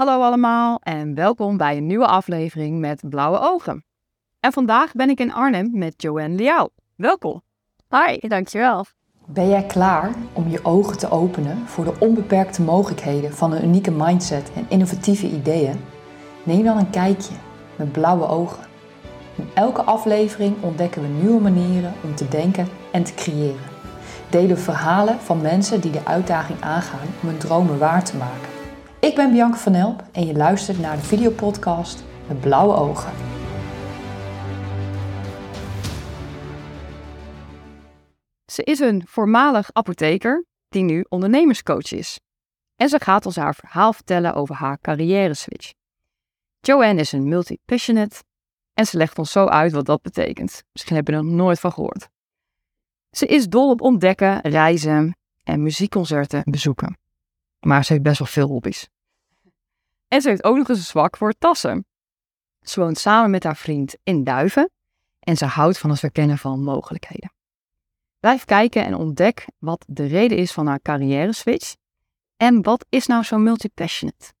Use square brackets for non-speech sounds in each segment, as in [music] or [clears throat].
Hallo allemaal en welkom bij een nieuwe aflevering met Blauwe Ogen. En vandaag ben ik in Arnhem met Joanne Liao. Welkom. Hi, dankjewel. Ben jij klaar om je ogen te openen voor de onbeperkte mogelijkheden van een unieke mindset en innovatieve ideeën? Neem dan een kijkje met blauwe ogen. In elke aflevering ontdekken we nieuwe manieren om te denken en te creëren. Delen we verhalen van mensen die de uitdaging aangaan om hun dromen waar te maken. Ik ben Bianca van Elp en je luistert naar de videopodcast met blauwe ogen. Ze is een voormalig apotheker die nu ondernemerscoach is. En ze gaat ons haar verhaal vertellen over haar carrière switch. Joanne is een multi-passionate en ze legt ons zo uit wat dat betekent. Misschien heb je er nog nooit van gehoord. Ze is dol op ontdekken, reizen en muziekconcerten bezoeken. Maar ze heeft best wel veel hobby's. En ze heeft ook nog eens een zwak voor tassen. Ze woont samen met haar vriend in Duiven en ze houdt van het verkennen van mogelijkheden. Blijf kijken en ontdek wat de reden is van haar carrière switch en wat is nou zo multi-passionate.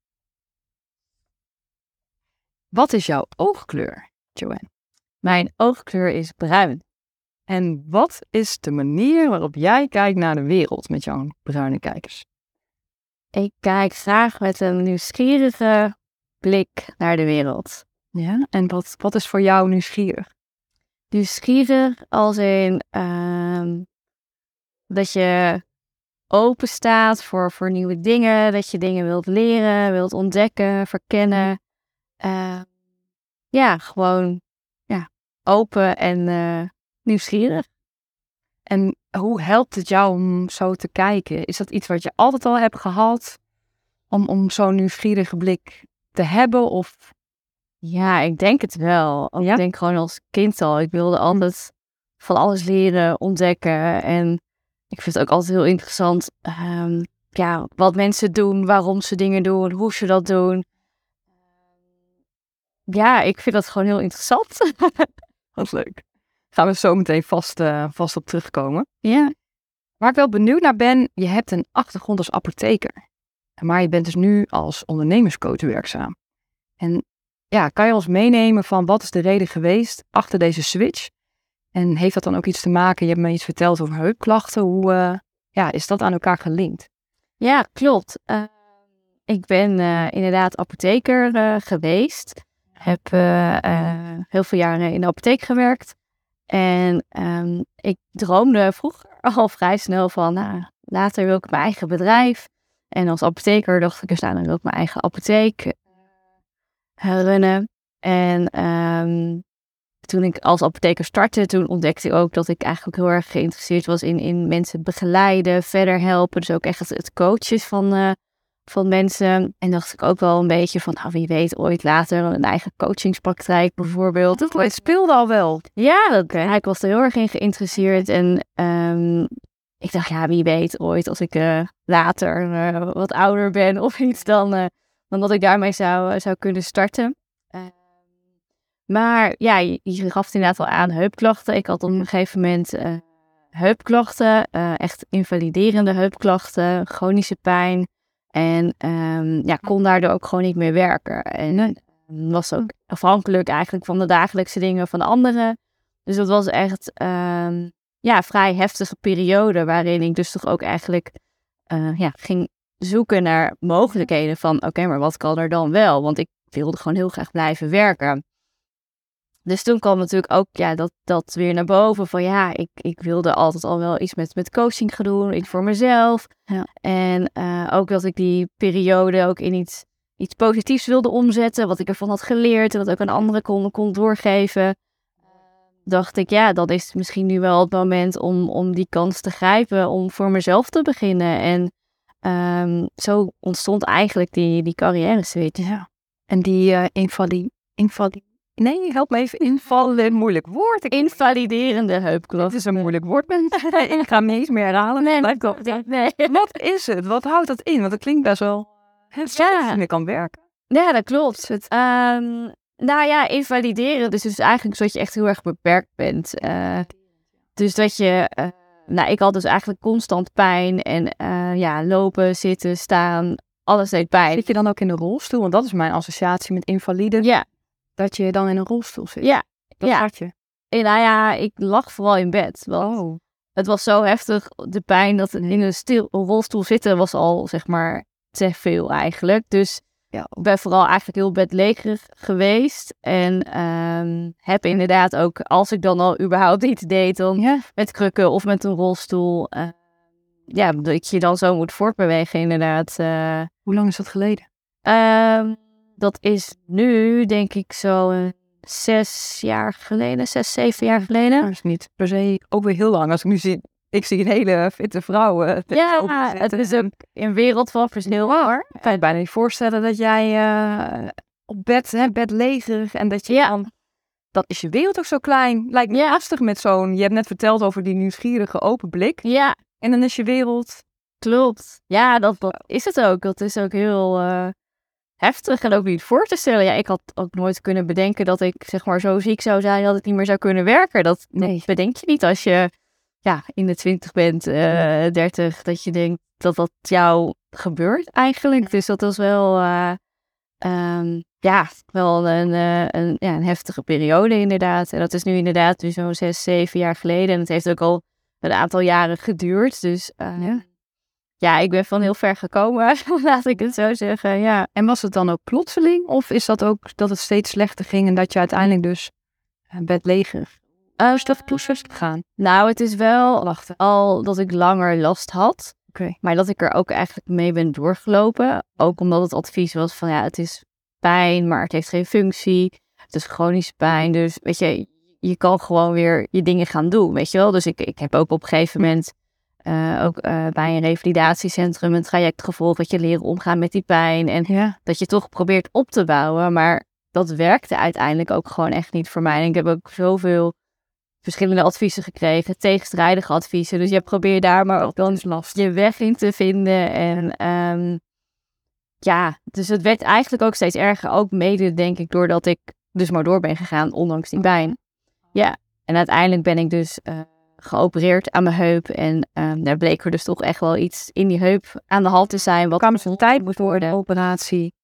Wat is jouw oogkleur, Joanne? Mijn oogkleur is bruin. En wat is de manier waarop jij kijkt naar de wereld met jouw bruine kijkers? Ik kijk graag met een nieuwsgierige blik naar de wereld. Ja, en wat, wat is voor jou nieuwsgierig? Nieuwsgierig als in ehm, dat je open staat voor, voor nieuwe dingen, dat je dingen wilt leren, wilt ontdekken, verkennen. Ehm, ja, gewoon ja, open en eh, nieuwsgierig. En hoe helpt het jou om zo te kijken? Is dat iets wat je altijd al hebt gehad? Om, om zo'n nieuwsgierige blik te hebben? Of... Ja, ik denk het wel. Ik denk gewoon als kind al. Ik wilde altijd van alles leren, ontdekken. En ik vind het ook altijd heel interessant ehm, ja, wat mensen doen, waarom ze dingen doen, hoe ze dat doen. Ja, ik vind dat gewoon heel interessant. [laughs] Wat leuk. Gaan we zo meteen vast, uh, vast op terugkomen. Ja. Waar ik wel benieuwd naar ben, je hebt een achtergrond als apotheker. Maar je bent dus nu als ondernemerscoach werkzaam. En ja, kan je ons meenemen van wat is de reden geweest achter deze switch? En heeft dat dan ook iets te maken, je hebt me iets verteld over heupklachten. Hoe uh, ja, is dat aan elkaar gelinkt? Ja, klopt. Uh, ik ben uh, inderdaad apotheker geweest. Heb heel veel jaren in de apotheek gewerkt. En um, ik droomde vroeger [laughs] al vrij snel van, nou, later wil ik mijn eigen bedrijf. En als apotheker dacht ik, nou, dan wil ik mijn eigen apotheek runnen. En um, toen ik als apotheker startte, toen ontdekte ik ook dat ik eigenlijk heel erg geïnteresseerd was in, in mensen begeleiden, verder helpen. Dus ook echt het coachen van, uh, van mensen. En dacht ik ook wel een beetje van, nou, wie weet ooit later een eigen coachingspraktijk bijvoorbeeld. Dat speelde al wel. Ja, dat, ik was er heel erg in geïnteresseerd. En um, ik dacht, ja, wie weet ooit als ik uh, later wat ouder ben of iets, dan, dan dat ik daarmee zou, zou kunnen starten. Maar ja, je, je, gaf het inderdaad al aan heupklachten. Ik had op een gegeven moment heupklachten, echt invaliderende heupklachten, chronische pijn. En um, ja, kon daardoor ook gewoon niet meer werken. En uh, was ook afhankelijk eigenlijk van de dagelijkse dingen van anderen. Dus dat was echt um, ja, een vrij heftige periode waarin ik dus toch ook eigenlijk ja, ging zoeken naar mogelijkheden van oké, maar wat kan er dan wel? Want ik wilde gewoon heel graag blijven werken. Dus toen kwam natuurlijk ook ja, dat, dat weer naar boven van ja, ik, ik wilde altijd al wel iets met, met coaching gaan doen, iets voor mezelf. Ja. En uh, ook dat ik die periode ook in iets, iets positiefs wilde omzetten, wat ik ervan had geleerd en dat ook aan anderen kon, kon doorgeven. Dacht ik, ja, dan is misschien nu wel het moment om, om die kans te grijpen, om voor mezelf te beginnen. En um, zo ontstond eigenlijk die, die carrière switch. Ja. En die uh, invali invali Nee, help me even invallen. Moeilijk woord. Ik... Invaliderende heupklacht. Het is een moeilijk woord, mensen. [laughs] ik ga me eens meer herhalen. Nee, nee, nee. Wat is het? Wat houdt dat in? Want het klinkt best wel... Het ja. meer kan werken. Ja, dat klopt. Het, um, nou ja, invalideren. Dus, dus eigenlijk dat je echt heel erg beperkt bent. Uh, dus dat je... Uh, nou, ik had dus eigenlijk constant pijn. En uh, ja, lopen, zitten, staan alles deed pijn. Zit je dan ook in een rolstoel? Want dat is mijn associatie met invalide. Ja, Dat je dan in een rolstoel zit. ja. Dat ja. had je. En nou ja, ik lag vooral in bed. Want Oh. het was zo heftig, de pijn, dat in een stil een rolstoel zitten was al, zeg maar, te veel eigenlijk. Dus Ja. ik ben vooral eigenlijk heel bedlegerig geweest. En ehm, heb inderdaad ook, als ik dan al überhaupt iets deed, dan Ja. met krukken of met een rolstoel. eh, ja, dat je dan zo moet voortbewegen inderdaad. eh. Hoe lang is dat geleden? Ehm, dat is nu, denk ik, zo een zes jaar geleden, zes, zeven jaar geleden. Dat is niet per se ook weer heel lang. Als ik nu zie, ik zie een hele fitte vrouw. eh, [laughs] Ja, het is ook een wereld van verschil hoor. Ik kan je bijna niet voorstellen dat jij eh, op bed, hè, bedlegerig en dat je Ja. dan... Dat is je wereld ook zo klein. Lijkt me Ja. lastig met zo'n... Je hebt net verteld over die nieuwsgierige open blik. Ja, En dan is je wereld... klopt. Ja, dat, dat is het ook. Dat is ook heel eh, heftig en ook niet voor te stellen. Ja, ik had ook nooit kunnen bedenken dat ik zeg maar zo ziek zou zijn dat ik niet meer zou kunnen werken. Dat, dat Nee. bedenk je niet als je ja, in de twintig bent, eh 30, dat je denkt dat dat jou gebeurt eigenlijk. Dus dat was wel, eh, ehm, ja, wel een, eh, een, ja, een heftige periode inderdaad. En dat is nu inderdaad nu zo'n zes, zeven jaar geleden. En het heeft ook al een aantal jaren geduurd. Dus eh, Ja. Ja, ik ben van heel ver gekomen, [laughs] laat ik het zo zeggen. Ja. En was het dan ook plotseling? Of is dat ook dat het steeds slechter ging en dat je uiteindelijk dus eh, bedlegerig... Uh, Is dat proces gegaan? nou, het is wel al dat ik langer last had. Oké. Maar dat ik er ook eigenlijk mee ben doorgelopen. Ook omdat het advies was van ja, het is pijn, maar het heeft geen functie. Het is chronische pijn. Dus weet je, je kan gewoon weer je dingen gaan doen, weet je wel. Dus ik, ik heb ook op een gegeven moment eh, ook eh, bij een revalidatiecentrum een traject gevolgd. Dat je leren omgaan met die pijn. En Ja. dat je toch probeert op te bouwen. Maar dat werkte uiteindelijk ook gewoon echt niet voor mij. En ik heb ook zoveel verschillende adviezen gekregen, tegenstrijdige adviezen. Dus je probeert daar maar ook dan je weg in te vinden. En ehm, ja, dus het werd eigenlijk ook steeds erger. Ook mede, denk ik, doordat ik dus maar door ben gegaan, ondanks die pijn. Ja, en uiteindelijk ben ik dus eh, geopereerd aan mijn heup. En ehm, daar bleek er dus toch echt wel iets in die heup aan de hand te zijn. Wat Kwamen ze een tijd de worden. operatie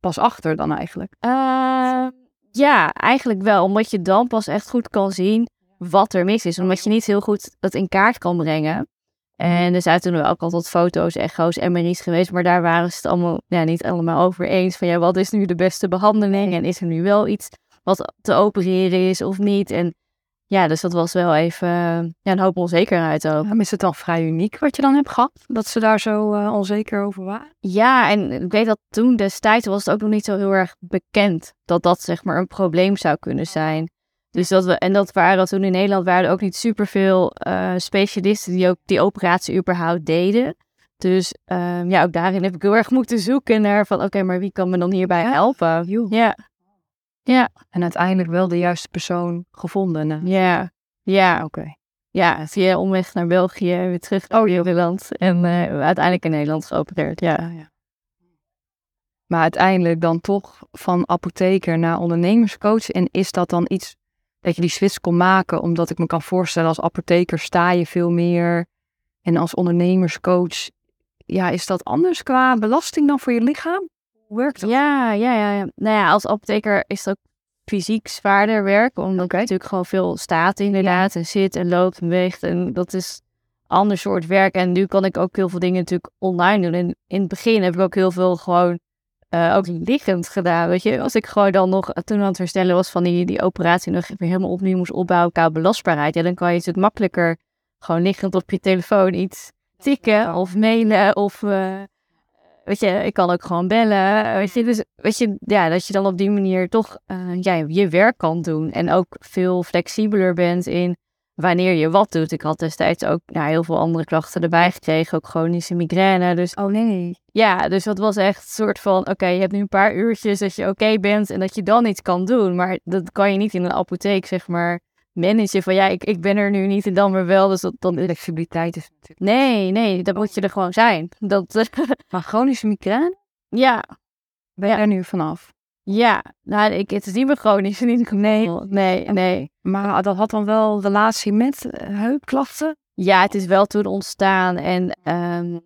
pas achter dan eigenlijk? Ehm, ja, eigenlijk wel. Omdat je dan pas echt goed kan zien wat er mis is. Omdat je niet heel goed dat in kaart kan brengen. En er zijn toen ook altijd foto's, echo's, MRI's geweest. Maar daar waren ze het allemaal ja, niet allemaal over eens. Van ja, wat is nu de beste behandeling? En is er nu wel iets wat te opereren is of niet? En ja, dus dat was wel even ja, een hoop onzekerheid ook. Ja, is het dan vrij uniek wat je dan hebt gehad? Dat ze daar zo eh, onzeker over waren? Ja, en ik weet dat toen destijds was het ook nog niet zo heel erg bekend dat dat zeg maar een probleem zou kunnen zijn. Dus dat we, en dat waren toen in Nederland waren er ook niet superveel eh specialisten die ook die operatie überhaupt deden. Dus ehm, ja, ook daarin heb ik heel erg moeten zoeken naar van oké, maar wie kan me dan hierbij helpen? Ja, ja, En uiteindelijk wel de juiste persoon gevonden. ja, ja, Oké. ja. Via omweg naar België, weer terug naar Nederland en eh, uiteindelijk in Nederland geopereerd. Ja. Ja, ja. Maar uiteindelijk dan toch van apotheker naar ondernemerscoach. En is dat dan iets dat je die switch kon maken? Omdat ik me kan voorstellen, als apotheker sta je veel meer. En als ondernemerscoach, ja, is dat anders qua belasting dan voor je lichaam? Hoe werkt dat? Ja, ja, ja, ja. Nou ja, als apotheker is het ook fysiek zwaarder werk. Omdat Oké. je natuurlijk gewoon veel staat inderdaad. En zit en loopt en beweegt. En dat is een ander soort werk. En nu kan ik ook heel veel dingen natuurlijk online doen. En in het begin heb ik ook heel veel gewoon eh, ook liggend gedaan. Weet je, als ik gewoon dan nog toen aan het herstellen was van die, die operatie. nog weer helemaal opnieuw moest opbouwen qua belastbaarheid. Ja, dan kan je het makkelijker gewoon liggend op je telefoon iets tikken of mailen of... eh, Weet je, ik kan ook gewoon bellen. Weet je, dus weet je, ja, dat je dan op die manier toch eh, ja, je werk kan doen. En ook veel flexibeler bent in wanneer je wat doet. Ik had destijds ook ja, heel veel andere klachten erbij gekregen. Ook chronische migraine. Dus Oh nee. ja, dus dat was echt een soort van... Oké, je hebt nu een paar uurtjes dat je oké bent en dat je dan iets kan doen. Maar dat kan je niet in een apotheek, zeg maar, managen. Van ja, ik, ik ben er nu niet en dan weer wel. Dus dat, dan, Flexibiliteit is natuurlijk. nee, nee, dan moet je er gewoon zijn. Dat, [laughs] Maar chronische migraine, ja, ben je er nu vanaf? Ja, nou, ik, het is niet meer chronisch geval. Nee, [laughs] nee, nee. Maar dat had dan wel relatie met eh, heupklachten? Ja, het is wel toen ontstaan en ehm,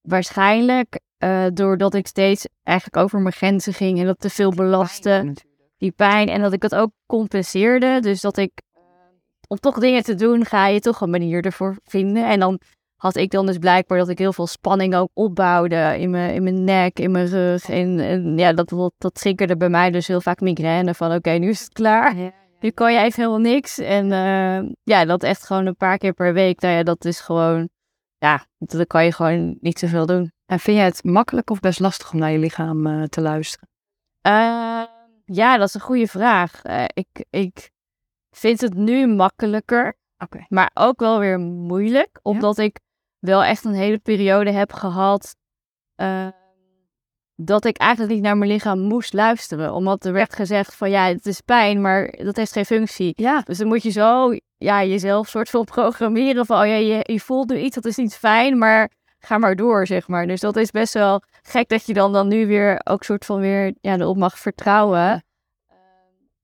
waarschijnlijk uh, doordat ik steeds eigenlijk over mijn grenzen ging en dat te veel belastte, die pijn. En dat ik het ook compenseerde. Dus dat ik, om toch dingen te doen, ga je toch een manier ervoor vinden. En dan had ik dan dus blijkbaar dat ik heel veel spanning ook opbouwde in mijn, in mijn nek, in mijn rug. En, en ja, dat, dat, dat triggerde bij mij dus heel vaak migraine van oké, nu is het klaar. Nu kan je even helemaal niks. En uh, ja, dat echt gewoon een paar keer per week. Nou ja, dat is gewoon, ja, dan kan je gewoon niet zoveel doen. En vind je het makkelijk of best lastig om naar je lichaam uh, te luisteren? Uh, ja, dat is een goede vraag. ik, ik vind het nu makkelijker. Okay. Maar ook wel weer moeilijk, omdat ik wel echt een hele periode heb gehad uh, dat ik eigenlijk niet naar mijn lichaam moest luisteren. Omdat er werd gezegd van ja, het is pijn, maar dat heeft geen functie. Ja. Dus dan moet je zo ja, jezelf soort van [laughs] programmeren van oh ja, je, je voelt nu iets, dat is niet fijn, maar ga maar door, zeg maar. Dus dat is best wel gek dat je dan, dan nu weer ook soort van weer ja, erop mag vertrouwen.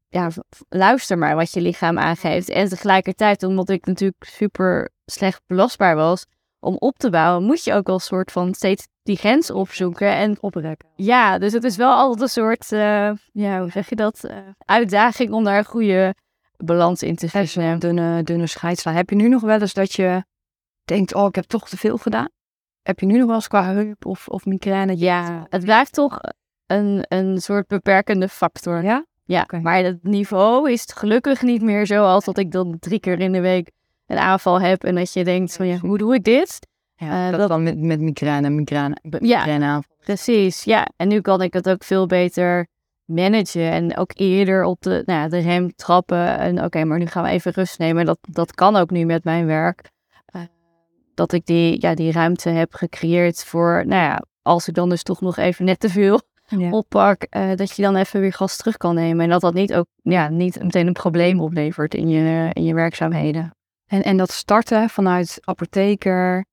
Ja, luister maar wat je lichaam aangeeft. En tegelijkertijd, omdat ik natuurlijk super slecht belastbaar was, om op te bouwen, moet je ook wel een soort van steeds die grens opzoeken en oprekken. Ja, dus het is wel altijd een soort, uh, ja, hoe zeg je dat, uh, uitdaging om daar een goede balans in te vinden. Dunne, dunne scheidslijn. Heb je nu nog wel eens dat je denkt, oh, ik heb toch te veel gedaan? Heb je nu nog wel eens qua heup of, of migraine? Ja, het blijft toch een, een soort beperkende factor. Ja? Ja, okay. maar het niveau is gelukkig niet meer zo als dat ik dan drie keer in de week een aanval heb en dat je denkt van ja, hoe doe ik dit? Ja, uh, dat, dan met, met migraine, migraine, migraine ja, Precies, ja. En nu kan ik het ook veel beter managen en ook eerder op de, nou ja, de rem trappen. En oké, maar nu gaan we even rust nemen. Dat, dat kan ook nu met mijn werk. Dat ik die, ja, die ruimte heb gecreëerd voor, nou ja, als ik dan dus toch nog even net te veel ja. [laughs] oppak, uh, dat je dan even weer gas terug kan nemen. En dat dat niet ook, ja, niet meteen een probleem oplevert in je, in je werkzaamheden. En, en dat starten vanuit apotheker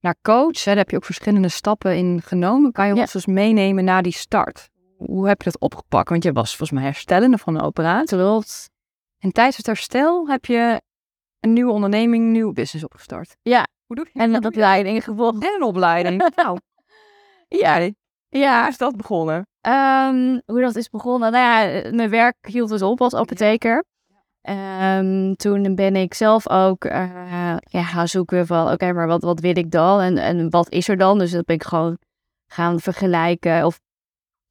naar coach, hè, daar heb je ook verschillende stappen in genomen. Kan je ons dus meenemen naar die start? Hoe heb je dat opgepakt? Want je was volgens mij herstellende van een operatie. Klopt. En tijdens het herstel heb je een nieuwe onderneming, een nieuwe business opgestart. Ja. Hoe doe je En een opleiding gevolgd. En een opleiding. [laughs] nou. Ja. Ja. Hoe is dat begonnen? Um, hoe dat is begonnen? Nou ja, mijn werk hield dus op als apotheker. Um, toen ben ik zelf ook uh, ja, gaan zoeken van, oké, maar wat, wat wil ik dan? En, en wat is er dan? Dus dat ben ik gewoon gaan vergelijken of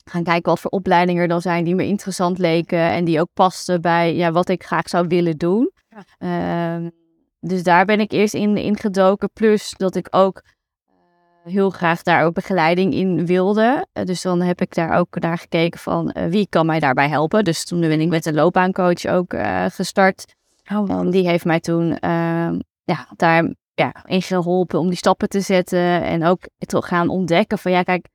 gaan kijken wat voor opleidingen er dan zijn die me interessant leken en die ook pasten bij ja, wat ik graag zou willen doen. Ja. Um, dus daar ben ik eerst in, in gedoken. Plus dat ik ook heel graag daar ook begeleiding in wilde. dus dan heb ik daar ook naar gekeken van uh, wie kan mij daarbij helpen. Dus toen ben ik met een loopbaancoach ook uh, gestart. Oh. die heeft mij toen uh, ja, daar ja, in geholpen om die stappen te zetten. En ook te gaan ontdekken van ja, kijk,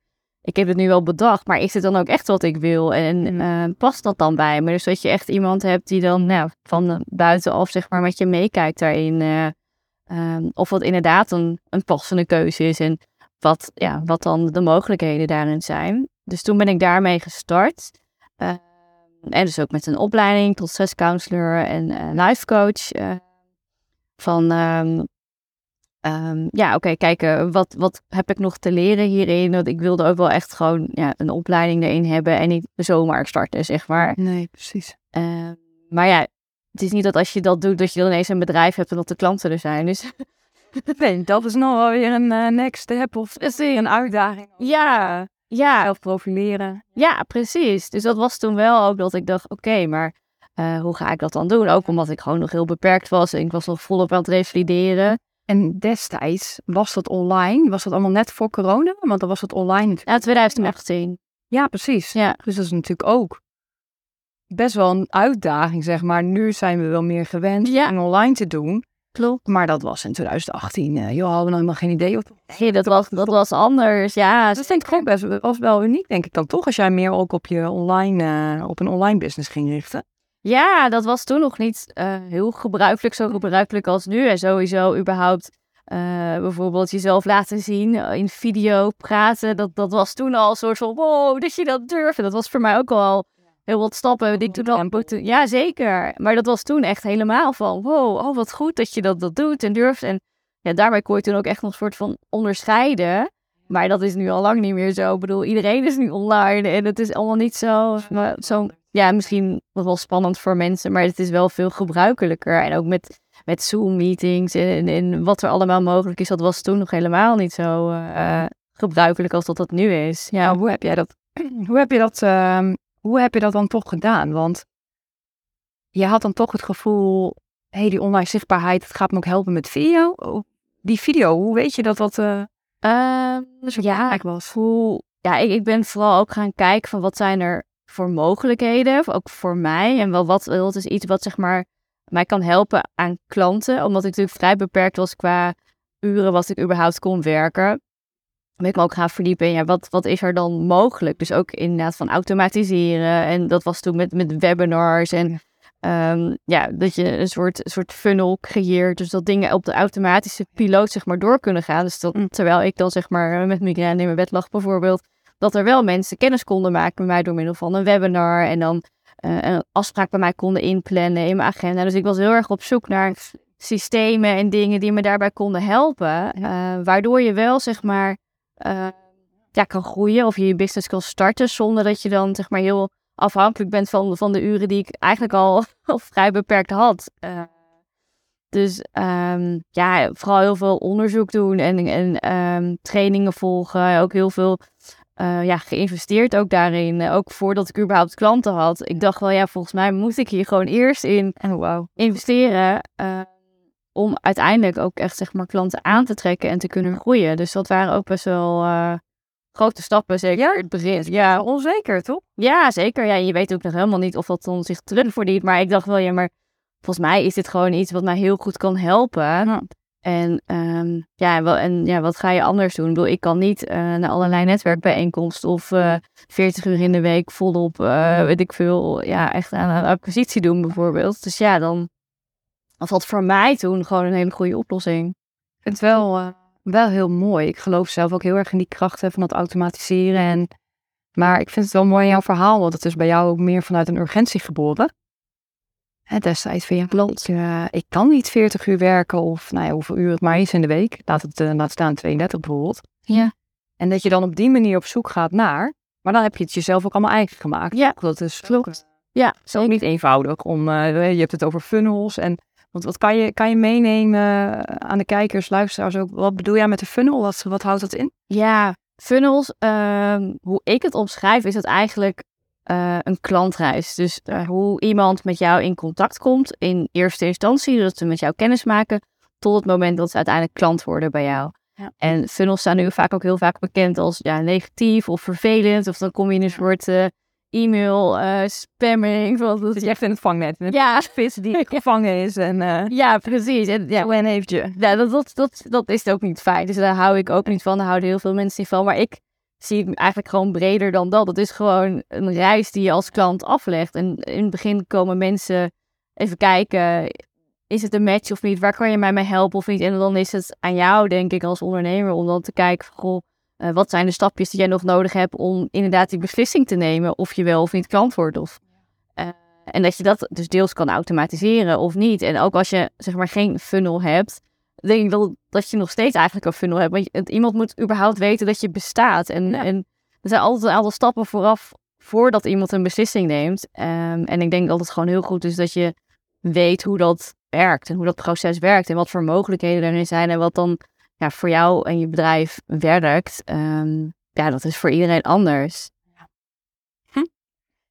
ik heb het nu wel bedacht, maar is het dan ook echt wat ik wil? En past dat dan bij me? Dus dat je echt iemand hebt die dan nou, van buitenaf zeg maar met je meekijkt daarin. Um, of wat inderdaad een, een passende keuze is. En wat, ja, wat dan de mogelijkheden daarin zijn. Dus toen ben ik daarmee gestart. Uh, en dus ook met een opleiding tot stresscounselor en life coach. Van um, um, ja, oké, okay, kijken, wat, wat heb ik nog te leren hierin? Want ik wilde ook wel echt gewoon ja, een opleiding erin hebben en niet zomaar starten, zeg maar. Nee, precies. maar ja, het is niet dat als je dat doet, dat je dan ineens een bedrijf hebt en dat de klanten er zijn. Dus [laughs] Nee, dat is nog wel weer een uh, next step of is een uitdaging. [laughs] Ja, ja. Zelf profileren. Ja, precies. Dus dat was toen wel ook dat ik dacht, oké, maar uh, hoe ga ik dat dan doen? Ook omdat ik gewoon nog heel beperkt was en ik was nog volop aan het revalideren. En destijds was dat online? Was dat allemaal net voor corona? Want dan was het online natuurlijk. Ja, 2018. Ja, precies. Ja. Dus dat is natuurlijk ook best wel een uitdaging, zeg maar. Nu zijn we wel meer gewend ja. om online te doen. Klopt. Maar dat was in 2018. Uh, joh, hadden we nog helemaal geen idee. Wat... Nee, dat was, dat was anders. Ja, dat denk ik ook best was wel uniek, denk ik dan toch, als jij meer ook op je online, uh, op een online business ging richten. Ja, dat was toen nog niet uh, heel gebruikelijk, zo gebruikelijk als nu. En sowieso überhaupt bijvoorbeeld jezelf laten zien in video, praten. Dat, dat was toen al een soort van, wow, dat je dat durfde. Dat was voor mij ook al heel wat stappen die ik toen al... Ja, zeker. Maar dat was toen echt helemaal van, wow, oh wat goed dat je dat, dat doet en durft. En ja, daarbij kon je toen ook echt nog een soort van onderscheiden. Maar dat is nu al lang niet meer zo. Ik bedoel, iedereen is nu online en het is allemaal niet zo, zo ja, misschien wat wel spannend voor mensen, maar het is wel veel gebruikelijker. En ook met, met Zoom-meetings en, en wat er allemaal mogelijk is, dat was toen nog helemaal niet zo uh, gebruikelijk als dat dat nu is. Ja, hoe heb jij dat, [clears throat] hoe heb je dat, uh, hoe heb je dat dan toch gedaan? Want je had dan toch het gevoel, hé, hey, die online zichtbaarheid, het gaat me ook helpen met video. Die video, hoe weet je dat dat uh, uh, ja, was? Hoe, ja, ik, ik ben vooral ook gaan kijken van wat zijn er voor mogelijkheden, ook voor mij. En wel wat, wat is iets wat zeg maar mij kan helpen aan klanten, omdat ik natuurlijk vrij beperkt was qua uren wat ik überhaupt kon werken. Ben ik me ook gaan verdiepen in ja, wat, wat is er dan mogelijk? Dus ook inderdaad van automatiseren. En dat was toen met, met webinars en Ehm, ja, dat je een soort, soort funnel creëert. Dus dat dingen op de automatische piloot zeg maar door kunnen gaan. Dus dat, mm. terwijl ik dan zeg maar met migraine in mijn bed lag bijvoorbeeld. Dat er wel mensen kennis konden maken met mij door middel van een webinar. En dan uh, een afspraak bij mij konden inplannen in mijn agenda. Dus ik was heel erg op zoek naar systemen en dingen die me daarbij konden helpen. Uh, waardoor je wel zeg maar uh, ja, kan groeien of je je business kan starten zonder dat je dan zeg maar heel afhankelijk bent van, van de uren die ik eigenlijk al, [laughs] vrij beperkt had. Dus um, ja, vooral heel veel onderzoek doen en, en um, trainingen volgen. Ook heel veel uh, ja, geïnvesteerd ook daarin. Ook voordat ik überhaupt klanten had. Ik dacht wel, ja, volgens mij moet ik hier gewoon eerst in oh, wow. investeren. Uh, om uiteindelijk ook echt zeg maar klanten aan te trekken en te kunnen groeien. Dus dat waren ook best wel grote stappen, zeker ja. het begin. Ja, onzeker, toch? Ja, zeker. Ja, je weet ook nog helemaal niet of dat dan zich terug verdient. Maar ik dacht wel, ja, maar volgens mij is dit gewoon iets wat mij heel goed kan helpen. En, um, ja, wel, en ja, wat ga je anders doen? Ik bedoel, ik kan niet uh, naar allerlei netwerkbijeenkomsten of uh, eh, 40 uur in de week volop, uh, weet ik veel, ja, echt aan een acquisitie doen bijvoorbeeld. Dus ja, dan was dat voor mij toen gewoon een hele goede oplossing. Ik vind het wel wel heel mooi. Ik geloof zelf ook heel erg in die krachten van het automatiseren. En, maar ik vind het wel mooi in jouw verhaal, want het is bij jou ook meer vanuit een urgentie geboren. Hè, destijds van ja, klopt. Ik, uh, ik kan niet 40 uur werken of nou ja, hoeveel uur het maar is in de week. Laat het uh, laat staan 32 bijvoorbeeld. Ja. En dat je dan op die manier op zoek gaat naar, maar dan heb je het jezelf ook allemaal eigen gemaakt. Ja, dat is klopt. Ja, zo niet eenvoudig om, uh, je hebt het over funnels en want wat kan je, kan je meenemen aan de kijkers, luisteraars ook? Wat bedoel jij met de funnel? Wat, wat houdt dat in? Ja, funnels, uh, hoe ik het omschrijf, is het eigenlijk uh, een klantreis. Dus uh, hoe iemand met jou in contact komt in eerste instantie, dat ze met jou kennis maken, tot het moment dat ze uiteindelijk klant worden bij jou. Ja. En funnels staan nu vaak ook heel vaak bekend als ja, negatief of vervelend. Of dan kom je in een soort uh, e-mail spamming. Dat je echt in het vangnet. ja. vis die [laughs] gevangen is. En, ja, precies. En, ja, heeft je. Ja, dat, dat, dat, dat is ook niet fijn. Dus daar hou ik ook niet van. Daar houden heel veel mensen niet van. Maar ik zie het eigenlijk gewoon breder dan dat. Het is gewoon een reis die je als klant aflegt. En in het begin komen mensen even kijken. Is het een match of niet? Waar kan je mij mee helpen of niet? En dan is het aan jou, denk ik, als ondernemer om dan te kijken. Goh, uh, wat zijn de stapjes die jij nog nodig hebt om inderdaad die beslissing te nemen of je wel of niet klant wordt? Of, uh, en dat je dat dus deels kan automatiseren of niet. En ook als je zeg maar geen funnel hebt, denk ik dat, dat je nog steeds eigenlijk een funnel hebt. Want je, iemand moet überhaupt weten dat je bestaat. En, en er zijn altijd een aantal stappen vooraf voordat iemand een beslissing neemt. Um, en ik denk dat het gewoon heel goed is dat je weet hoe dat werkt en hoe dat proces werkt en wat voor mogelijkheden erin zijn en wat dan ja, voor jou en je bedrijf werkt, um, ja, dat is voor iedereen anders. Hm?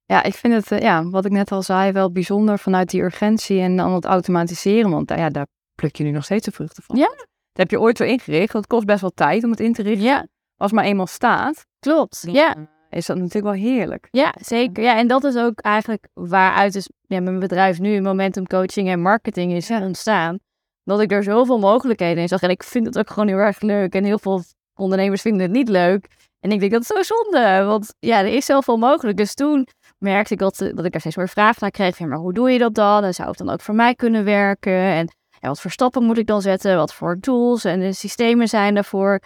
Ja, ik vind het, uh, ja, wat ik net al zei, wel bijzonder vanuit die urgentie en dan het automatiseren. Want uh, ja, daar pluk je nu nog steeds de vruchten van. Ja. Dat heb je ooit zo ingericht. Dat kost best wel tijd om het in te richten. Ja. Als maar eenmaal staat. Klopt, ja. Is dat natuurlijk wel heerlijk. Ja, zeker. Ja, en dat is ook eigenlijk waaruit dus, ja, mijn bedrijf nu Momentum Coaching en Marketing is ontstaan dat ik er zoveel mogelijkheden in zag. En ik vind het ook gewoon heel erg leuk. En heel veel ondernemers vinden het niet leuk. En ik denk dat is zo zonde, want ja, er is zoveel mogelijk. Dus toen merkte ik dat, dat ik er steeds meer vragen naar kreeg. maar hoe doe je dat dan? En zou het dan ook voor mij kunnen werken? En, en wat voor stappen moet ik dan zetten? Wat voor tools en de systemen zijn daarvoor?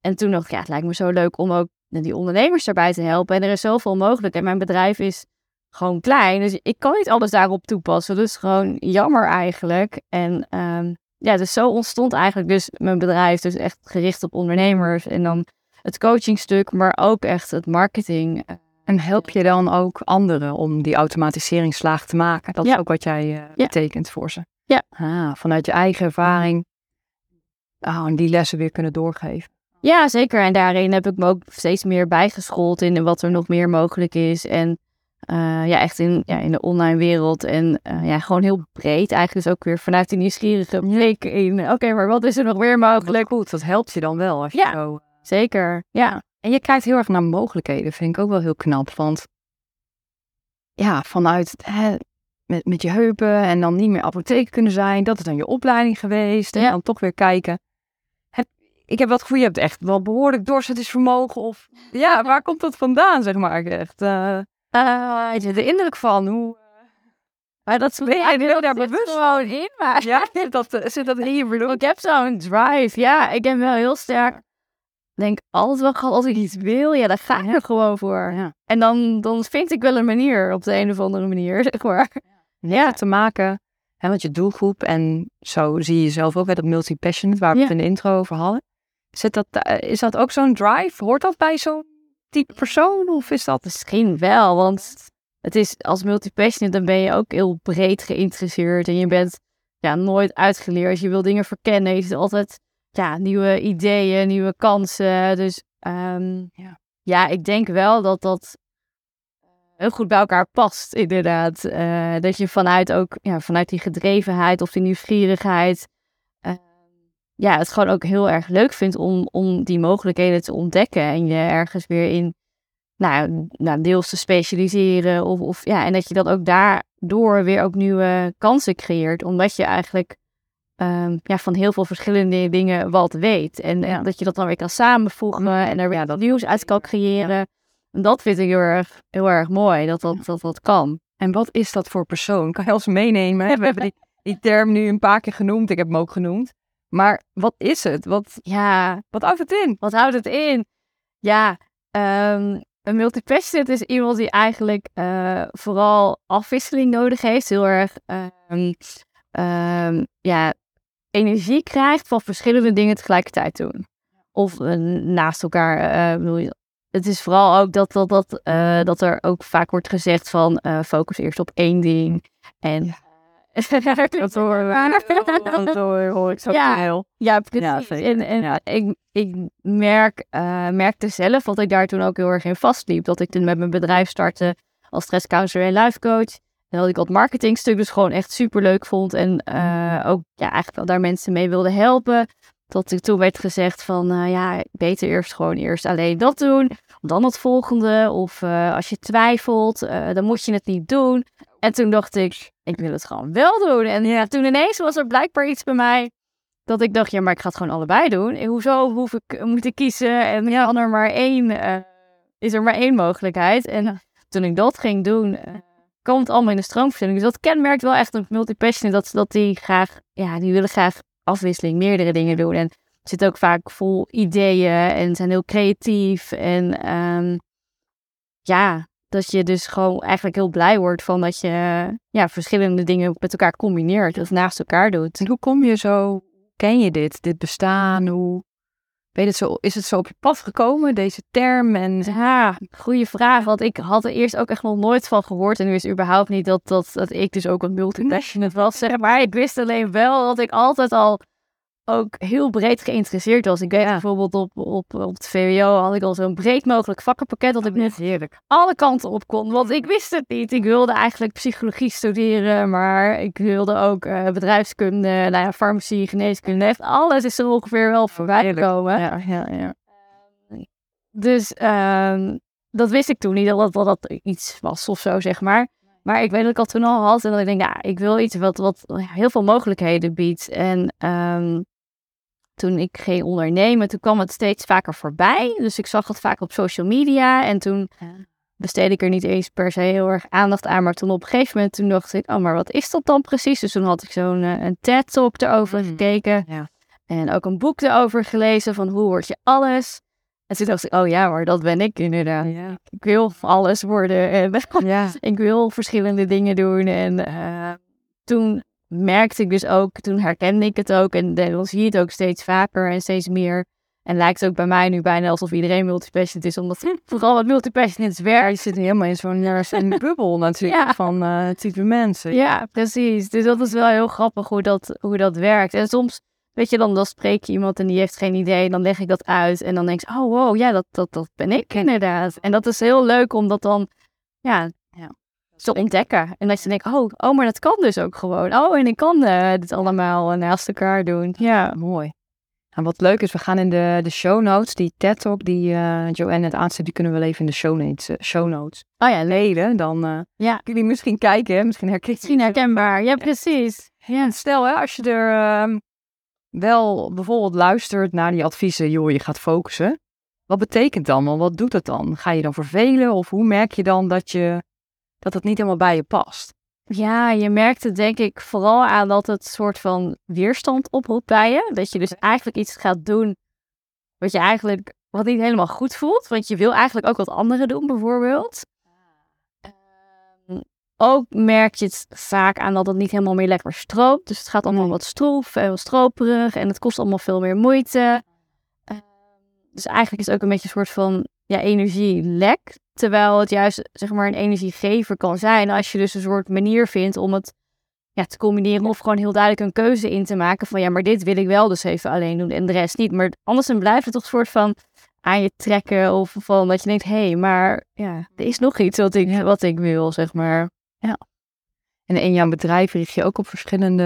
En toen dacht ik, ja, het lijkt me zo leuk om ook die ondernemers erbij te helpen. En er is zoveel mogelijk. En mijn bedrijf is gewoon klein. Dus ik kan niet alles daarop toepassen. Dus gewoon jammer eigenlijk. En um, ja, dus zo ontstond eigenlijk dus mijn bedrijf. Dus echt gericht op ondernemers. En dan het coachingstuk, maar ook echt het marketing. En help je dan ook anderen om die automatiseringsslaag te maken? Dat is ook wat jij eh, betekent voor ze. Ja. Ah, vanuit je eigen ervaring. Ah, en die lessen weer kunnen doorgeven. Ja, zeker. En daarin heb ik me ook steeds meer bijgeschoold in wat er nog meer mogelijk is. En eh, ja, echt in, ja, in de online wereld. En eh, ja, gewoon heel breed. Eigenlijk dus ook weer vanuit die nieuwsgierige blik in. Oké, maar wat is er nog meer mogelijk? Goed, dat helpt je dan wel. Als je Ja. zo... Zeker, ja. En je kijkt heel erg naar mogelijkheden, vind ik ook wel heel knap. Want ja, vanuit hè, met, met je heupen en dan niet meer apotheker kunnen zijn, dat is dan je opleiding geweest. En dan toch weer kijken. Heb, ik heb het gevoel, je hebt echt wel behoorlijk doorzettingsvermogen. Of ja, waar komt dat vandaan, zeg maar? Echt, eh Eh, ik heb de indruk van hoe. maar dat Ben jij er heel daar bewust gewoon in, maar Ja, [laughs] zit dat, eh, zit dat in je bloed? ik heb zo'n drive. Ja, ik heb wel heel sterk. Denk altijd wel gehad, als ik iets wil, ja, dan ga ik er gewoon voor. Ja. En dan, dan vind ik wel een manier, op de een of andere manier, [laughs] zeg maar. Ja. te maken. Hè, want je doelgroep, en zo zie je jezelf ook, hè, dat multi-passionate, waar we Ja. het in de intro over hadden. Zit dat, eh, is dat ook zo'n drive? Hoort dat bij zo'n type persoon? Of is dat... Misschien wel, want het is als multipassionate, dan ben je ook heel breed geïnteresseerd. En je bent ja, nooit uitgeleerd. Je wil dingen verkennen. Je ziet altijd ja, nieuwe ideeën, nieuwe kansen. Dus ehm, Ja. ja, ik denk wel dat dat heel goed bij elkaar past, inderdaad. Eh, dat je vanuit ook, ja, vanuit die gedrevenheid of die nieuwsgierigheid, eh, ja, het gewoon ook heel erg leuk vindt om, om die mogelijkheden te ontdekken en je ergens weer in, nou, nou deels te specialiseren of, of ja, en dat je dan ook daardoor weer ook nieuwe kansen creëert, omdat je eigenlijk ehm, ja, van heel veel verschillende dingen wat weet. En, dat je dat dan weer kan samenvoegen en er weer Ja, dat- nieuws uit kan creëren. En dat vind ik heel erg, heel erg mooi, dat dat, dat, dat kan. En wat is dat voor persoon? Kan je ons meenemen? We hebben die, die term nu een paar keer genoemd. Ik heb hem ook genoemd. Maar wat is het? Wat, Ja, wat houdt het in? wat houdt het in? Ja, ehm, een multipassionate is iemand die eigenlijk eh, vooral afwisseling nodig heeft. Heel erg ehm, ehm, ja, energie krijgt van verschillende dingen tegelijkertijd doen. Of eh, naast elkaar. eh, bedoel je. Het is vooral ook dat, dat, dat, eh, dat er ook vaak wordt gezegd van eh, focus eerst op één ding. En Ja. [laughs] dat horen we. Dat hoor ik zo Ja. heel. Ja, precies. Ja. En, en Ja. ik, ik merk, eh, merkte zelf dat ik daar toen ook heel erg in vastliep. Dat ik toen met mijn bedrijf startte als stresscounselor en life coach. En dat ik dat marketingstuk dus gewoon echt super leuk vond. En eh, ook ja, eigenlijk wel daar mensen mee wilde helpen. Dat ik toen werd gezegd van, eh, ja, beter eerst gewoon eerst alleen dat doen. Dan het volgende. Of eh, als je twijfelt, eh, dan moet je het niet doen. En toen dacht ik, ik wil het gewoon wel doen. En ja, toen ineens was er blijkbaar iets bij mij dat ik dacht, ja, maar ik ga het gewoon allebei doen. En hoezo hoef ik moet ik kiezen? En ja, er maar één, is er maar één mogelijkheid. En toen ik dat ging doen, kwam het allemaal in de stroomversnelling. Dus dat kenmerkt wel echt een multipassionate, dat, dat die graag, ja, die willen graag afwisseling, meerdere dingen doen. En zit ook vaak vol ideeën en zijn heel creatief. En ehm, ja, dat je dus gewoon eigenlijk heel blij wordt van dat je ja, verschillende dingen met elkaar combineert of naast elkaar doet. En hoe kom je zo, ken je dit, dit bestaan? Hoe, weet het zo, is het zo op je pad gekomen, deze term? En Ja, goede vraag. Want ik had er eerst ook echt nog nooit van gehoord. En nu is überhaupt niet dat, dat, dat ik dus ook een multipassionate was. Zeg maar ik wist alleen wel dat ik altijd al ook heel breed geïnteresseerd was. Ik weet bijvoorbeeld op, op, op het VWO had ik al zo'n breed mogelijk vakkenpakket. Dat ik net heerlijk. alle kanten op kon. Want ik wist het niet. Ik wilde eigenlijk psychologie studeren, maar ik wilde ook eh, bedrijfskunde, nou ja, farmacie, geneeskunde. Echt alles is er ongeveer wel voorbij Heerlijk. gekomen. Ja, ja, ja. Dus ehm, dat wist ik toen niet, dat dat, dat dat iets was of zo, zeg maar. Maar ik weet dat ik al toen al had en dat ik denk, ja, ik wil iets wat, wat heel veel mogelijkheden biedt. En ehm, toen ik ging ondernemen, toen kwam het steeds vaker voorbij. Dus ik zag het vaak op social media en toen besteedde ik er niet eens per se heel erg aandacht aan. Maar toen op een gegeven moment, toen dacht ik, oh, maar wat is dat dan precies? Dus toen had ik zo'n eh, een TED-talk erover Mm, gekeken. ja. En ook een boek erover gelezen van hoe word je alles. En toen dacht ik, oh ja, maar dat ben ik inderdaad. Ja. Ik wil alles worden en ja. [laughs] ik wil verschillende dingen doen. En eh, toen merkte ik dus ook, toen herkende ik het ook. En dan zie je het ook steeds vaker en steeds meer. En lijkt ook bij mij nu bijna alsof iedereen multipassionate is, omdat [laughs] vooral wat multipassionates werkt. je zit helemaal in zo'n eh, [laughs] bubbel natuurlijk Ja. van eh type mensen. Ja, precies. Dus dat is wel heel grappig hoe dat, hoe dat werkt. En soms, weet je, dan, dan spreek je iemand en die heeft geen idee. Dan leg ik dat uit en dan denk je, oh wow, ja, dat, dat, dat ben ik inderdaad. En dat is heel leuk om dat dan, Ja. Te ontdekken. En dat je denkt, oh, oh, maar dat kan dus ook gewoon. Oh, en ik kan eh, dit allemaal eh, naast elkaar doen. Ja. Mooi. En wat leuk is, we gaan in de, de show notes, die TED-talk die eh Joanne net aanzet, die kunnen we even in de show notes, show notes Oh ja, leuk. delen. Dan eh Ja. kunnen jullie misschien kijken, hè? misschien herken Misschien herkenbaar. Ja, precies. Ja. Stel, hè, als je er ehm, wel bijvoorbeeld luistert naar die adviezen, joh, je gaat focussen. Wat betekent dan? Want wat doet het dan? Ga je dan vervelen? Of hoe merk je dan dat, je, dat het niet helemaal bij je past? Ja, je merkt het denk ik vooral aan dat het soort van weerstand oproept bij je. Dat je dus eigenlijk iets gaat doen wat je eigenlijk wat niet helemaal goed voelt. Want je wil eigenlijk ook wat anderen doen bijvoorbeeld. Ehm, ook merk je het vaak aan dat het niet helemaal meer lekker stroopt. Dus het gaat allemaal wat stroef en wat stroperig en het kost allemaal veel meer moeite. Ehm, dus eigenlijk is het ook een beetje een soort van ja, energielek. Terwijl het juist zeg maar een energiegever kan zijn als je dus een soort manier vindt om het ja, te combineren of gewoon heel duidelijk een keuze in te maken van ja, maar dit wil ik wel dus even alleen doen en de rest niet. Maar anders dan blijft het toch een soort van aan je trekken of van dat je denkt, hé, hey, maar ja, er is nog iets wat ik, wat ik wil, zeg maar. En in jouw bedrijf richt je ook op verschillende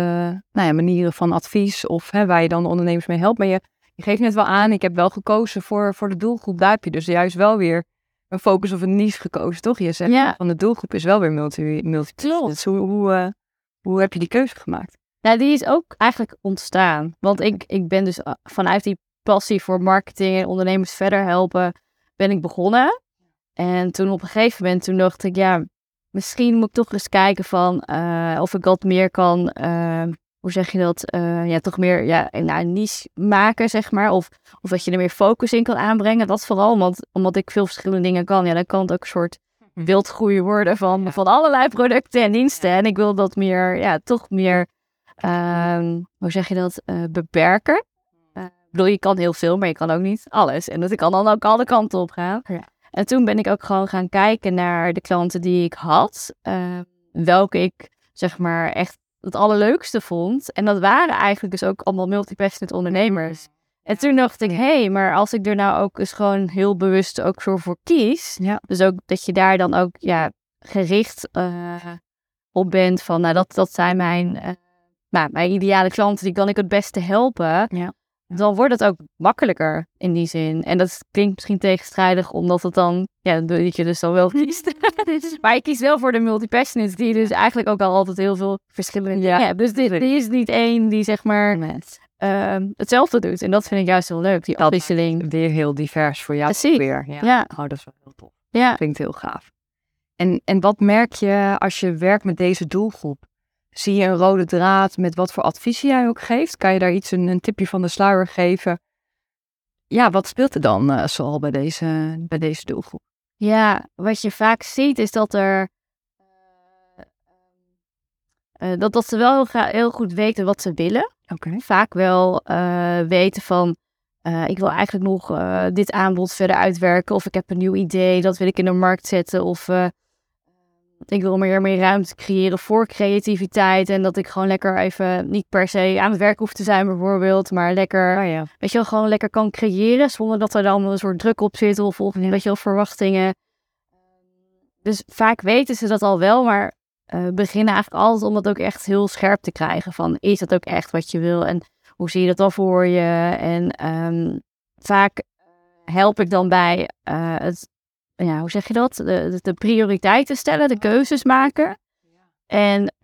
nou ja, manieren van advies of hè, waar je dan de ondernemers mee helpt. Maar je, je geeft net wel aan, ik heb wel gekozen voor, voor de doelgroep. Daar heb je dus juist wel weer een focus of een niche gekozen, toch? Je zegt Ja. van de doelgroep is wel weer multi, multi. Dus hoe, hoe, eh, hoe heb je die keuze gemaakt? Nou, die is ook eigenlijk ontstaan. Want ik, ik ben dus uh, vanuit die passie voor marketing en ondernemers verder helpen, ben ik begonnen. En toen op een gegeven moment, toen dacht ik, ja, misschien moet ik toch eens kijken van eh, of ik wat meer kan, eh, hoe zeg je dat, eh, ja, toch meer ja, nou, niche maken, zeg maar. Of, of dat je er meer focus in kan aanbrengen. Dat vooral, want omdat ik veel verschillende dingen kan, ja, dan kan het ook een soort wildgroei worden van, Ja. van allerlei producten en diensten. En ik wil dat meer, ja, toch meer, ehm, hoe zeg je dat, eh, beperken. Eh, ik bedoel, je kan heel veel, maar je kan ook niet alles. En dat kan dan ook alle kanten op gaan. Ja. En toen ben ik ook gewoon gaan kijken naar de klanten die ik had. eh, welke ik, zeg maar, echt het allerleukste vond. En dat waren eigenlijk dus ook allemaal multipassionate ondernemers. En toen dacht ik, hé, hey, maar als ik er nou ook eens gewoon heel bewust ook zo voor kies. Ja. Dus ook dat je daar dan ook ja, gericht eh, op bent van, nou dat, dat zijn mijn, eh, nou, mijn ideale klanten, die kan ik het beste helpen. Ja. Dan wordt het ook makkelijker in die zin. En dat klinkt misschien tegenstrijdig, omdat het dan, ja, dat je dus dan wel kiest. [laughs] maar je kiest wel voor de multipassionates, die dus eigenlijk ook al altijd heel veel verschillende Ja, hebben. Dus die is niet één die zeg maar ehm, hetzelfde doet. En dat vind ik juist heel leuk, die afwisseling. Weer heel divers voor jou Precies. weer. Ja. Ja, Oh, dat is wel heel tof. ja. Klinkt heel gaaf. En, en wat merk je als je werkt met deze doelgroep? Zie je een rode draad met wat voor adviezen jij ook geeft? Kan je daar iets, een, een tipje van de sluier geven? Ja, wat speelt er dan eh, zoal bij deze, bij deze doelgroep? Ja, wat je vaak ziet is dat er. eh, eh, dat, dat ze wel heel, heel goed weten wat ze willen. Vaak wel weten van. ik wil eigenlijk nog dit aanbod verder uitwerken. Of ik heb een nieuw idee, dat wil ik in de markt zetten. Of ik wil meer, meer ruimte creëren voor creativiteit. En dat ik gewoon lekker even niet per se aan het werk hoef te zijn, bijvoorbeeld. Maar lekker Ah ja. weet je wel, gewoon lekker kan creëren zonder dat er dan een soort druk op zit of, of weet je wel, verwachtingen. Dus vaak weten ze dat al wel, maar eh, beginnen eigenlijk altijd om dat ook echt heel scherp te krijgen. Van, is dat ook echt wat je wil en hoe zie je dat dan voor je? En ehm, vaak help ik dan bij eh, het, ja, hoe zeg je dat? De, de, de prioriteiten stellen, de keuzes maken. En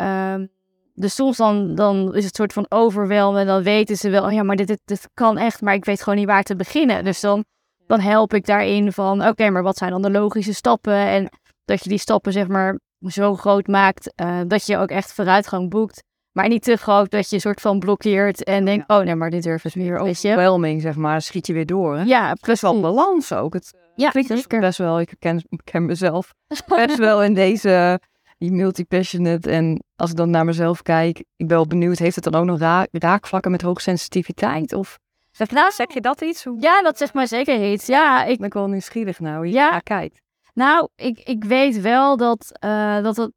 dus soms dan, dan is het soort van overwelmen. En dan weten ze wel, oh ja, maar dit, dit, dit kan echt, maar ik weet gewoon niet waar te beginnen. Dus dan, dan help ik daarin van, oké, maar wat zijn dan de logische stappen? En dat je die stappen, zeg maar, zo groot maakt eh, dat je ook echt vooruitgang boekt. Maar niet te groot dat je soort van blokkeert en denkt, oh nee, maar dit durf ik meer, je? Overwhelming, zeg maar, schiet je weer door. Hè? Ja, Best wel balans ook. Het Ja, zeker. best wel, ik ken, ken mezelf best wel in deze, die multi-passionate. En als ik dan naar mezelf kijk, ik ben wel benieuwd, heeft het dan ook nog ra- raakvlakken met hoogsensitiviteit? Of Zeg, nou, zeg je dat iets? Hoe... Ja, dat zegt maar zeker iets. Ja, ik ben ik wel nieuwsgierig nou, hoe je Ja. naar kijkt. Nou, ik, ik weet wel dat, eh, dat het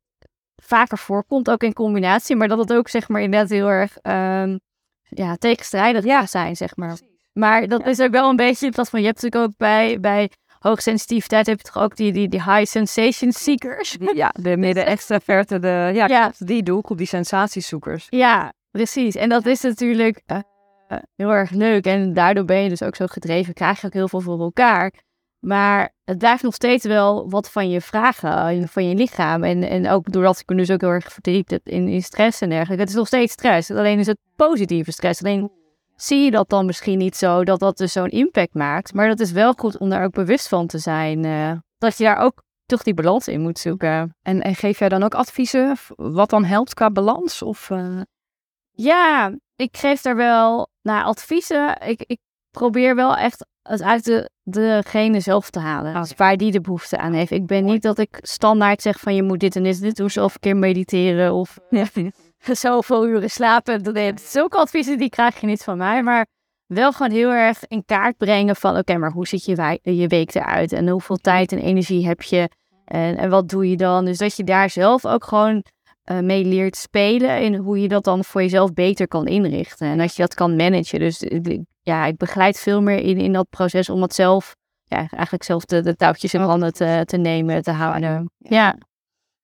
vaker voorkomt, ook in combinatie, maar dat het ook zeg maar inderdaad heel erg ehm, ja, tegenstrijdig ja. zijn, zeg maar. Maar dat Ja. is ook wel een beetje dat van, je hebt natuurlijk ook bij, bij hoogsensitiviteit heb je toch ook die, die, die high sensation seekers. Ja, de [laughs] midden extraverte, de, ja, Ja. die doelgroep, die sensatiezoekers. Ja, precies. En dat is natuurlijk eh, eh, heel erg leuk. En daardoor ben je dus ook zo gedreven, krijg je ook heel veel voor elkaar. Maar het blijft nog steeds wel wat van je vragen, eh, van je lichaam. En, en ook doordat ik me dus ook heel erg verdiept heb in, in stress en dergelijke. Het is nog steeds stress. Alleen is het positieve stress. Alleen zie je dat dan misschien niet zo, dat dat dus zo'n impact maakt. Maar dat is wel goed om daar ook bewust van te zijn. eh, dat je daar ook toch die balans in moet zoeken. En, en geef jij dan ook adviezen wat dan helpt qua balans? Of, eh, Ja, ik geef daar wel naar adviezen. Ik, ik probeer wel echt het uit de, degene zelf te halen. Ah, Dus waar die de behoefte aan heeft. Ik ben niet dat ik standaard zeg van je moet dit en dit en dit doen. Een keer mediteren of [laughs] zoveel uren slapen. Dat- zulke adviezen die krijg je niet van mij. Maar wel gewoon heel erg in kaart brengen van oké, maar hoe ziet je, je week eruit? En hoeveel tijd en energie heb je? En, en wat doe je dan? Dus dat je daar zelf ook gewoon eh, mee leert spelen en hoe je dat dan voor jezelf beter kan inrichten. En dat je dat kan managen. Dus ik- ja, ik begeleid veel meer in, in dat proces om het zelf, ja, eigenlijk zelf de, de touwtjes in handen te, te nemen, te houden. Ja,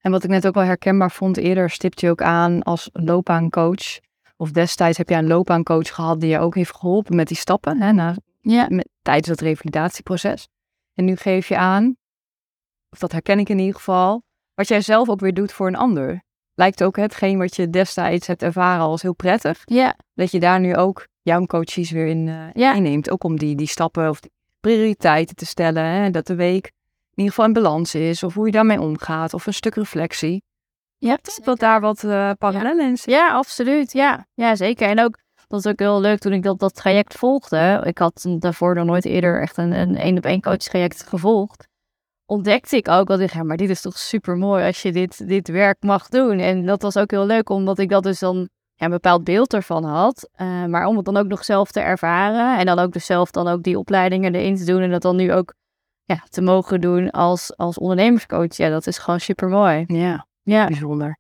En wat ik net ook wel herkenbaar vond, eerder stipt je ook aan als loopbaancoach. Of destijds heb jij een loopbaancoach gehad die je ook heeft geholpen met die stappen hè, na, ja, met, tijdens het revalidatieproces. En nu geef je aan, of dat herken ik in ieder geval, wat jij zelf ook weer doet voor een ander. Lijkt ook hetgeen wat je destijds hebt ervaren als heel prettig. ja, Dat je daar nu ook jouw coaches weer in Ja. inneemt. Ook om die, die stappen of die prioriteiten te stellen. Hè, dat de week in ieder geval in balans is. Of hoe je daarmee omgaat. Of een stuk reflectie. ja. Dat daar wat eh parallellen in zitten. Ja, absoluut. Ja, ja zeker. En ook, dat is ook heel leuk toen ik dat, dat traject volgde. Ik had daarvoor nog nooit eerder echt een een op één coach traject gevolgd. Ontdekte ik ook dat ik, ja, maar dit is toch super mooi als je dit, dit werk mag doen. En dat was ook heel leuk, omdat ik dat dus dan ja, een bepaald beeld ervan had. Eh, maar om het dan ook nog zelf te ervaren. En dan ook dus zelf dan ook die opleidingen erin te doen. En dat dan nu ook ja, te mogen doen als, als ondernemerscoach. Ja, dat is gewoon super mooi. Ja, Ja. bijzonder.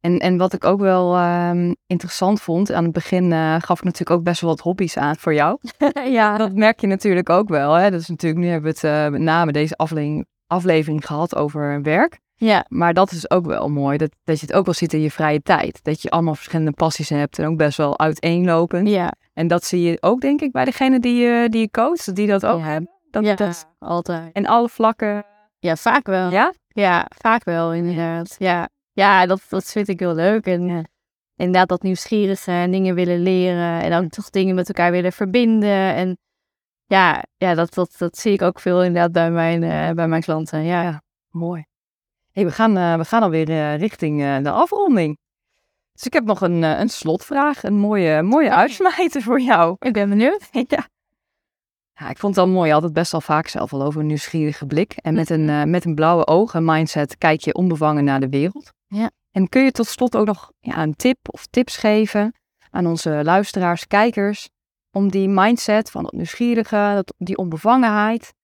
En, en wat ik ook wel ehm, interessant vond, aan het begin eh, gaf ik natuurlijk ook best wel wat hobby's aan voor jou. [laughs] ja. Dat merk je natuurlijk ook wel. Hè? Dat is natuurlijk, nu hebben we het eh, met name deze aflevering, aflevering gehad over werk. Ja. Maar dat is ook wel mooi, dat, dat je het ook wel ziet in je vrije tijd. Dat je allemaal verschillende passies hebt en ook best wel uiteenlopend. Ja. En dat zie je ook, denk ik, bij degene die je, die je coacht, die dat ook Ja. hebben. Dat, ja, dat, altijd. en alle vlakken. Ja, vaak wel. Ja? Ja, vaak wel inderdaad. Ja, ja dat, dat vind ik heel leuk. En Ja. inderdaad dat nieuwsgierige en dingen willen leren. En ook toch dingen met elkaar willen verbinden. En ja, ja dat, dat, dat zie ik ook veel inderdaad bij mijn, eh, bij mijn klanten. Ja. Ja. Mooi. Hey, we, gaan, eh, we gaan alweer eh, richting de afronding. Dus ik heb nog een, een slotvraag, een mooie, mooie uitsmijter voor jou. Ik ben benieuwd. [laughs] ja. Ja, ik vond het al mooi. Je had het best wel vaak zelf al over een nieuwsgierige blik. En met een, eh, met een blauwe ogen mindset kijk je onbevangen naar de wereld. Ja. En kun je tot slot ook nog ja, een tip of tips geven aan onze luisteraars, kijkers, om die mindset van dat nieuwsgierige, dat, die onbevangenheid,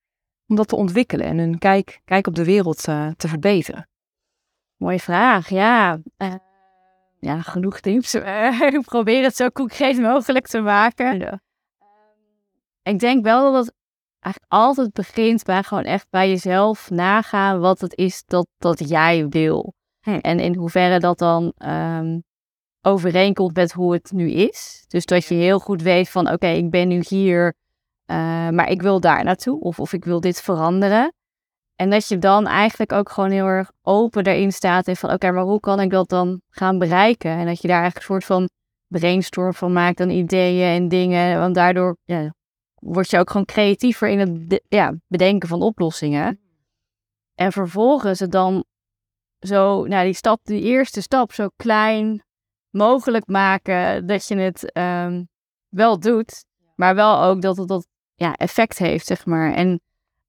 om dat te ontwikkelen en hun kijk, kijk op de wereld eh, te verbeteren? Mooie vraag, ja. Eh, ja, genoeg tips. [laughs] ik probeer het zo concreet mogelijk te maken. Ehm, Ik denk wel dat het eigenlijk altijd begint bij gewoon echt bij jezelf nagaan wat het is dat, dat jij wil. Hm. En in hoeverre dat dan ehm, overeenkomt met hoe het nu is. Dus dat je heel goed weet van oké, ik ben nu hier, eh, maar ik wil daar naartoe. Of, of ik wil dit veranderen. En dat je dan eigenlijk ook gewoon heel erg open daarin staat. En van oké, maar hoe kan ik dat dan gaan bereiken? En dat je daar eigenlijk een soort van brainstorm van maakt aan ideeën en dingen. Want daardoor ja, word je ook gewoon creatiever in het ja, bedenken van oplossingen. En vervolgens het dan zo, nou die stap, die eerste stap zo klein mogelijk maken dat je het ehm, wel doet, maar wel ook dat het dat ja, effect heeft, zeg maar. En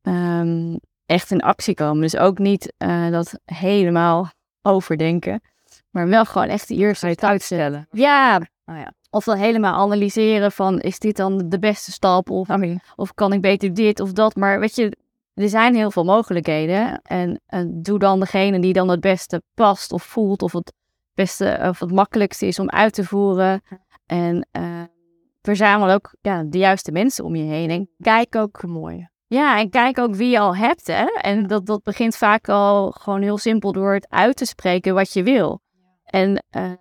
ehm, echt in actie komen. Dus ook niet eh, dat helemaal overdenken, maar wel gewoon echt de eerste stap uitstellen? Ja, Oh ja. Of dan helemaal analyseren van, is dit dan de beste stap? Of, of kan ik beter dit of dat? Maar weet je, er zijn heel veel mogelijkheden. En, en doe dan degene die dan het beste past of voelt. Of het beste of het makkelijkste is om uit te voeren. En uh, verzamel ook ja, de juiste mensen om je heen. En kijk ook mooi. Ja, en kijk ook wie je al hebt. Hè? En dat, dat begint vaak al gewoon heel simpel door het uit te spreken wat je wil. En uh,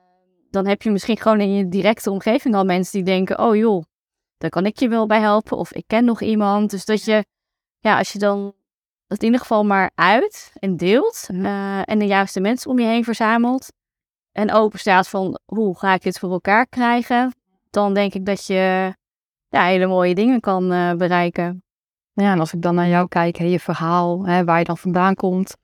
dan heb je misschien gewoon in je directe omgeving al mensen die denken: oh joh, daar kan ik je wel bij helpen. Of ik ken nog iemand. Dus dat je, ja, als je dan het in ieder geval maar uit en deelt. Uh, en de juiste mensen om je heen verzamelt. En open staat van hoe ga ik dit voor elkaar krijgen. Dan denk ik dat je ja, hele mooie dingen kan uh, bereiken. Ja, en als ik dan naar jou kijk, hè, je verhaal, hè, waar je dan vandaan komt.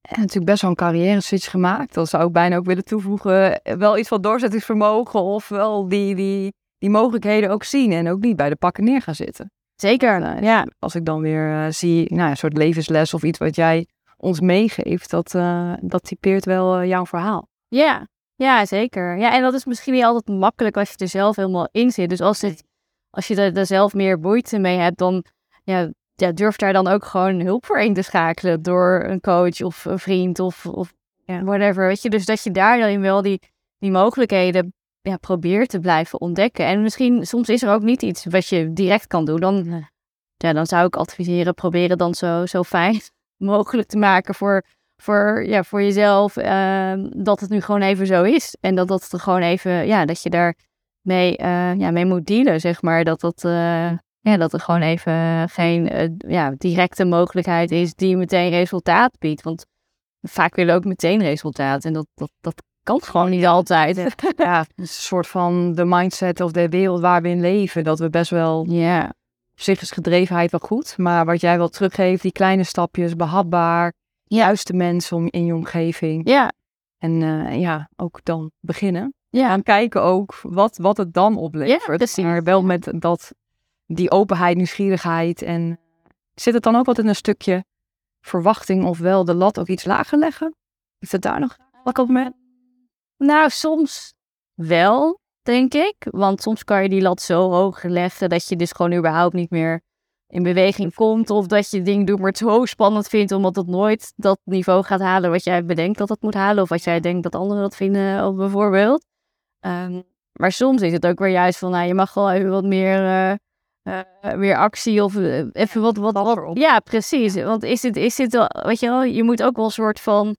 En natuurlijk best wel een carrière switch gemaakt. Dat zou ik bijna ook willen toevoegen. Wel iets van doorzettingsvermogen of wel die, die, die mogelijkheden ook zien. En ook niet bij de pakken neer gaan zitten. Zeker, Nou, ja. Als ik dan weer uh, zie, nou, een soort levensles of iets wat jij ons meegeeft, dat, uh, dat typeert wel uh, jouw verhaal. Ja, ja, zeker. Ja, en dat is misschien niet altijd makkelijk als je er zelf helemaal in zit. Dus als, het, als je er, er zelf meer moeite mee hebt, dan ja, ja, durf daar dan ook gewoon hulp voor in te schakelen door een coach of een vriend of, of ja, whatever. Weet je, dus dat je daar dan wel die, die mogelijkheden ja, probeert te blijven ontdekken. En misschien, soms is er ook niet iets wat je direct kan doen. Dan, ja, dan zou ik adviseren, proberen dan zo, zo fijn [laughs] mogelijk te maken voor, voor, ja, voor jezelf. Uh, dat het nu gewoon even zo is. En dat dat er gewoon even, ja, dat je daar mee, uh, ja, mee moet dealen, zeg maar. Dat dat, uh, ja, dat er gewoon even geen uh, ja, directe mogelijkheid is die meteen resultaat biedt. Want vaak willen we ook meteen resultaat. En dat, dat, dat kan gewoon niet altijd. Ja, [laughs] een soort van de mindset of de wereld waar we in leven. Dat we best wel... Ja. Op zich is gedrevenheid wel goed. Maar wat jij wel teruggeeft, die kleine stapjes, behapbaar. Ja. Juiste mensen om, in je omgeving. Ja. En uh, ja, ook dan beginnen. Ja. En kijken ook wat, wat het dan oplevert. Ja, precies. Maar wel met dat, die openheid, nieuwsgierigheid. En zit het dan ook in een stukje verwachting of wel de lat ook iets lager leggen? Is het daar nog wat op met? Nou, soms wel, denk ik. Want soms kan je die lat zo hoog leggen dat je dus gewoon überhaupt niet meer in beweging komt. Of dat je ding doet, maar het zo spannend vindt, omdat het nooit dat niveau gaat halen wat jij bedenkt dat het moet halen. Of wat jij denkt dat anderen dat vinden, of bijvoorbeeld. Um, maar soms is het ook weer juist van, nou, je mag wel even wat meer, uh, uh, meer actie of uh, even wat, wat, wat. Ja, precies. Want is dit, is dit wel, weet je wel, je moet ook wel een soort van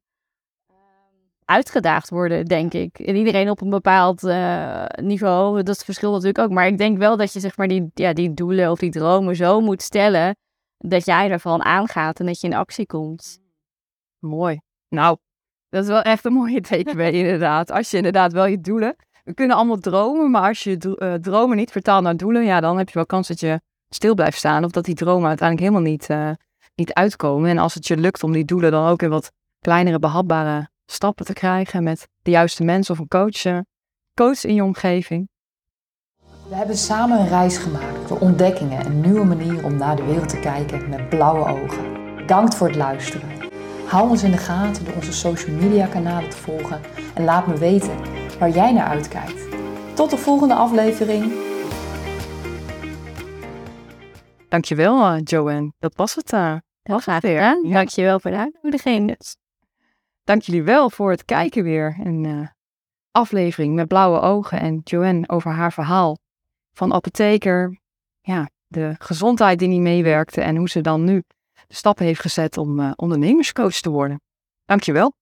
uitgedaagd worden, denk ik. En iedereen op een bepaald uh, niveau, dat verschilt natuurlijk ook. Maar ik denk wel dat je zeg maar die, ja, die doelen of die dromen zo moet stellen, dat jij ervan aangaat en dat je in actie komt. Mooi. Nou, dat is wel echt een mooie takeaway [laughs] inderdaad. Als je inderdaad wel je doelen... We kunnen allemaal dromen, maar als je uh, dromen niet vertaalt naar doelen, ja, dan heb je wel kans dat je stil blijft staan. Of dat die dromen uiteindelijk helemaal niet, uh, niet uitkomen. En als het je lukt om die doelen dan ook in wat kleinere, behapbare stappen te krijgen met de juiste mensen of een coach, coach in je omgeving. We hebben samen een reis gemaakt door ontdekkingen en nieuwe manieren om naar de wereld te kijken met blauwe ogen. Bedankt voor het luisteren. Hou ons in de gaten door onze social media kanalen te volgen en laat me weten waar jij naar uitkijkt. Tot de volgende aflevering. Dankjewel, uh, Joanne. Dat was het. Uh, was het weer. Ja. Dankjewel voor de uitnodiging. Dank jullie wel voor het kijken weer. Een uh, aflevering met blauwe ogen en Joanne over haar verhaal van apotheker. Ja, de gezondheid die niet meewerkte en hoe ze dan nu de stappen heeft gezet om uh, ondernemerscoach te worden. Dankjewel.